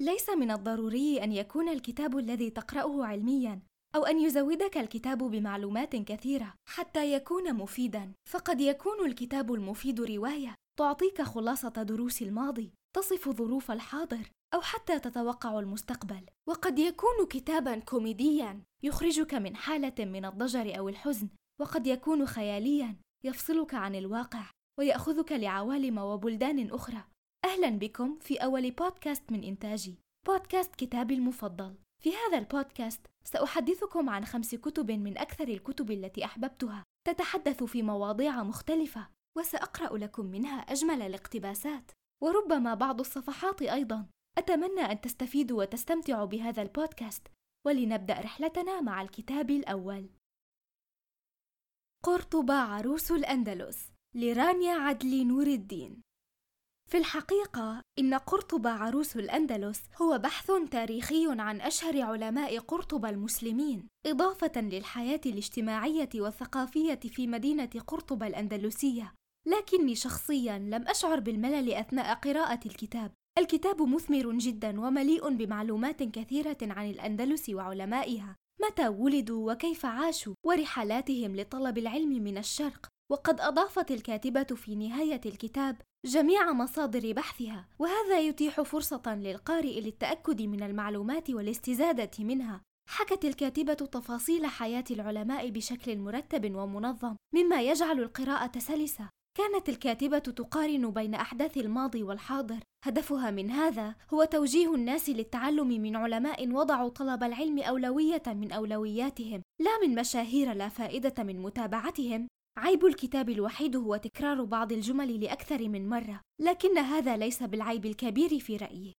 ليس من الضروري أن يكون الكتاب الذي تقرأه علمياً أو أن يزودك الكتاب بمعلومات كثيرة حتى يكون مفيداً، فقد يكون الكتاب المفيد رواية تعطيك خلاصة دروس الماضي، تصف ظروف الحاضر، أو حتى تتوقع المستقبل، وقد يكون كتاباً كوميدياً يخرجك من حالة من الضجر أو الحزن، وقد يكون خيالياً يفصلك عن الواقع ويأخذك لعوالم وبلدان أخرى. أهلاً بكم في أول بودكاست من إنتاجي، بودكاست كتابي المفضل. في هذا البودكاست سأحدثكم عن خمس كتب من أكثر الكتب التي أحببتها، تتحدث في مواضيع مختلفة، وسأقرأ لكم منها أجمل الاقتباسات، وربما بعض الصفحات أيضاً. أتمنى أن تستفيدوا وتستمتعوا بهذا البودكاست، ولنبدأ رحلتنا مع الكتاب الأول. قرطبة عروس الأندلس لرانيا عدلي نور الدين في الحقيقة إن قرطبة عروس الأندلس هو بحث تاريخي عن أشهر علماء قرطبة المسلمين، إضافة للحياة الاجتماعية والثقافية في مدينة قرطبة الأندلسية، لكني شخصيا لم أشعر بالملل أثناء قراءة الكتاب. الكتاب مثمر جدا ومليء بمعلومات كثيرة عن الأندلس وعلمائها، متى ولدوا وكيف عاشوا، ورحلاتهم لطلب العلم من الشرق، وقد أضافت الكاتبة في نهاية الكتاب جميع مصادر بحثها وهذا يتيح فرصة للقارئ للتأكد من المعلومات والاستزادة منها. حكت الكاتبة تفاصيل حياة العلماء بشكل مرتب ومنظم مما يجعل القراءة سلسة. كانت الكاتبة تقارن بين أحداث الماضي والحاضر. هدفها من هذا هو توجيه الناس للتعلم من علماء وضعوا طلب العلم أولوية من أولوياتهم لا من مشاهير لا فائدة من متابعتهم. عيب الكتاب الوحيد هو تكرار بعض الجمل لأكثر من مرة، لكن هذا ليس بالعيب الكبير في رأيي.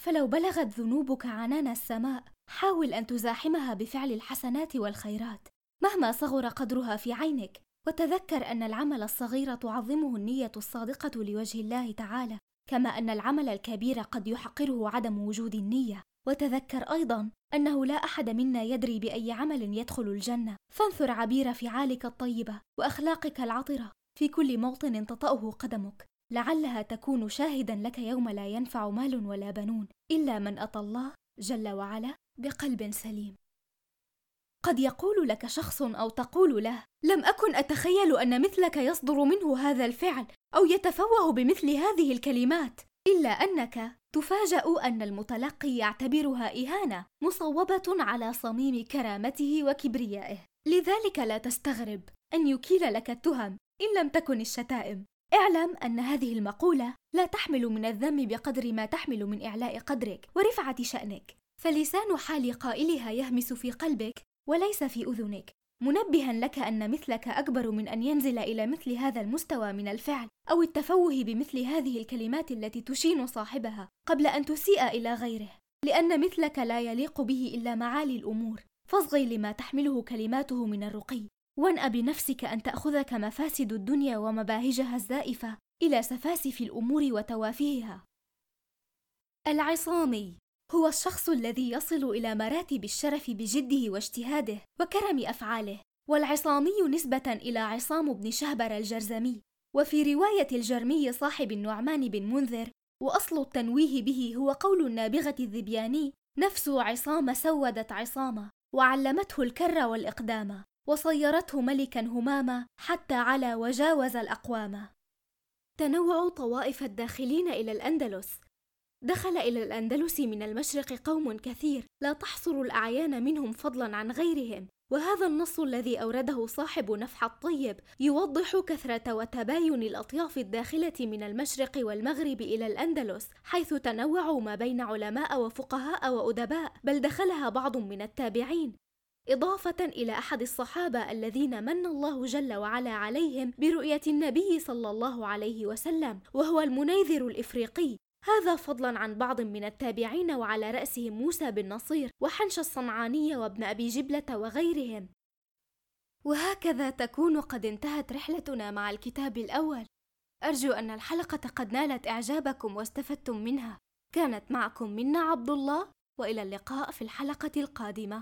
فلو بلغت ذنوبك عنان السماء، حاول أن تزاحمها بفعل الحسنات والخيرات، مهما صغر قدرها في عينك، وتذكر أن العمل الصغير تعظمه النية الصادقة لوجه الله تعالى، كما أن العمل الكبير قد يحقره عدم وجود النية. وتذكر أيضا أنه لا أحد منا يدري بأي عمل يدخل الجنة. فانثر عبير فعالك الطيبة وأخلاقك العطرة في كل موطن تطأه قدمك. لعلها تكون شاهدا لك يوم لا ينفع مال ولا بنون إلا من أتى الله جل وعلا بقلب سليم. قد يقول لك شخص أو تقول له لم أكن أتخيل أن مثلك يصدر منه هذا الفعل أو يتفوه بمثل هذه الكلمات إلا أنك تفاجأ أن المتلقي يعتبرها إهانة مصوبة على صميم كرامته وكبريائه، لذلك لا تستغرب أن يكيل لك التهم إن لم تكن الشتائم. اعلم أن هذه المقولة لا تحمل من الذم بقدر ما تحمل من إعلاء قدرك ورفعة شأنك، فلسان حال قائلها يهمس في قلبك وليس في أذنك، منبها لك أن مثلك أكبر من أن ينزل إلى مثل هذا المستوى من الفعل أو التفوه بمثل هذه الكلمات التي تشين صاحبها قبل أن تسيء إلى غيره لأن مثلك لا يليق به إلا معالي الأمور. فاصغي لما تحمله كلماته من الرقي. وانأ بنفسك أن تأخذك مفاسد الدنيا ومباهجها الزائفة إلى سفاسف الأمور وتوافهها العصامي. هو الشخص الذي يصل إلى مراتب الشرف بجده واجتهاده وكرم أفعاله والعصامي نسبة إلى عصام بن شهبر الجرزمي. وفي رواية الجرمي صاحب النعمان بن منذر وأصل التنويه به هو قول النابغة الذبياني نفس عصام سودت عصامة وعلمته الكر والإقدام وصيرته ملكا هماما حتى على وجاوز الأقوام. تنوع طوائف الداخلين إلى الأندلس. دخل إلى الأندلس من المشرق قوم كثير لا تحصر الأعيان منهم فضلا عن غيرهم وهذا النص الذي أورده صاحب نفح الطيب يوضح كثرة وتباين الأطياف الداخلة من المشرق والمغرب إلى الأندلس حيث تنوعوا ما بين علماء وفقهاء وأدباء بل دخلها بعض من التابعين. إضافة إلى أحد الصحابة الذين من الله جل وعلا عليهم برؤية النبي صلى الله عليه وسلم وهو المنيذر الإفريقي. هذا فضلا عن بعض من التابعين وعلى رأسهم موسى بن نصير وحنش الصنعاني وابن أبي جبلة وغيرهم. وهكذا تكون قد انتهت رحلتنا مع الكتاب الأول. أرجو أن الحلقة قد نالت إعجابكم واستفدتم منها. كانت معكم منا عبد الله وإلى اللقاء في الحلقة القادمة.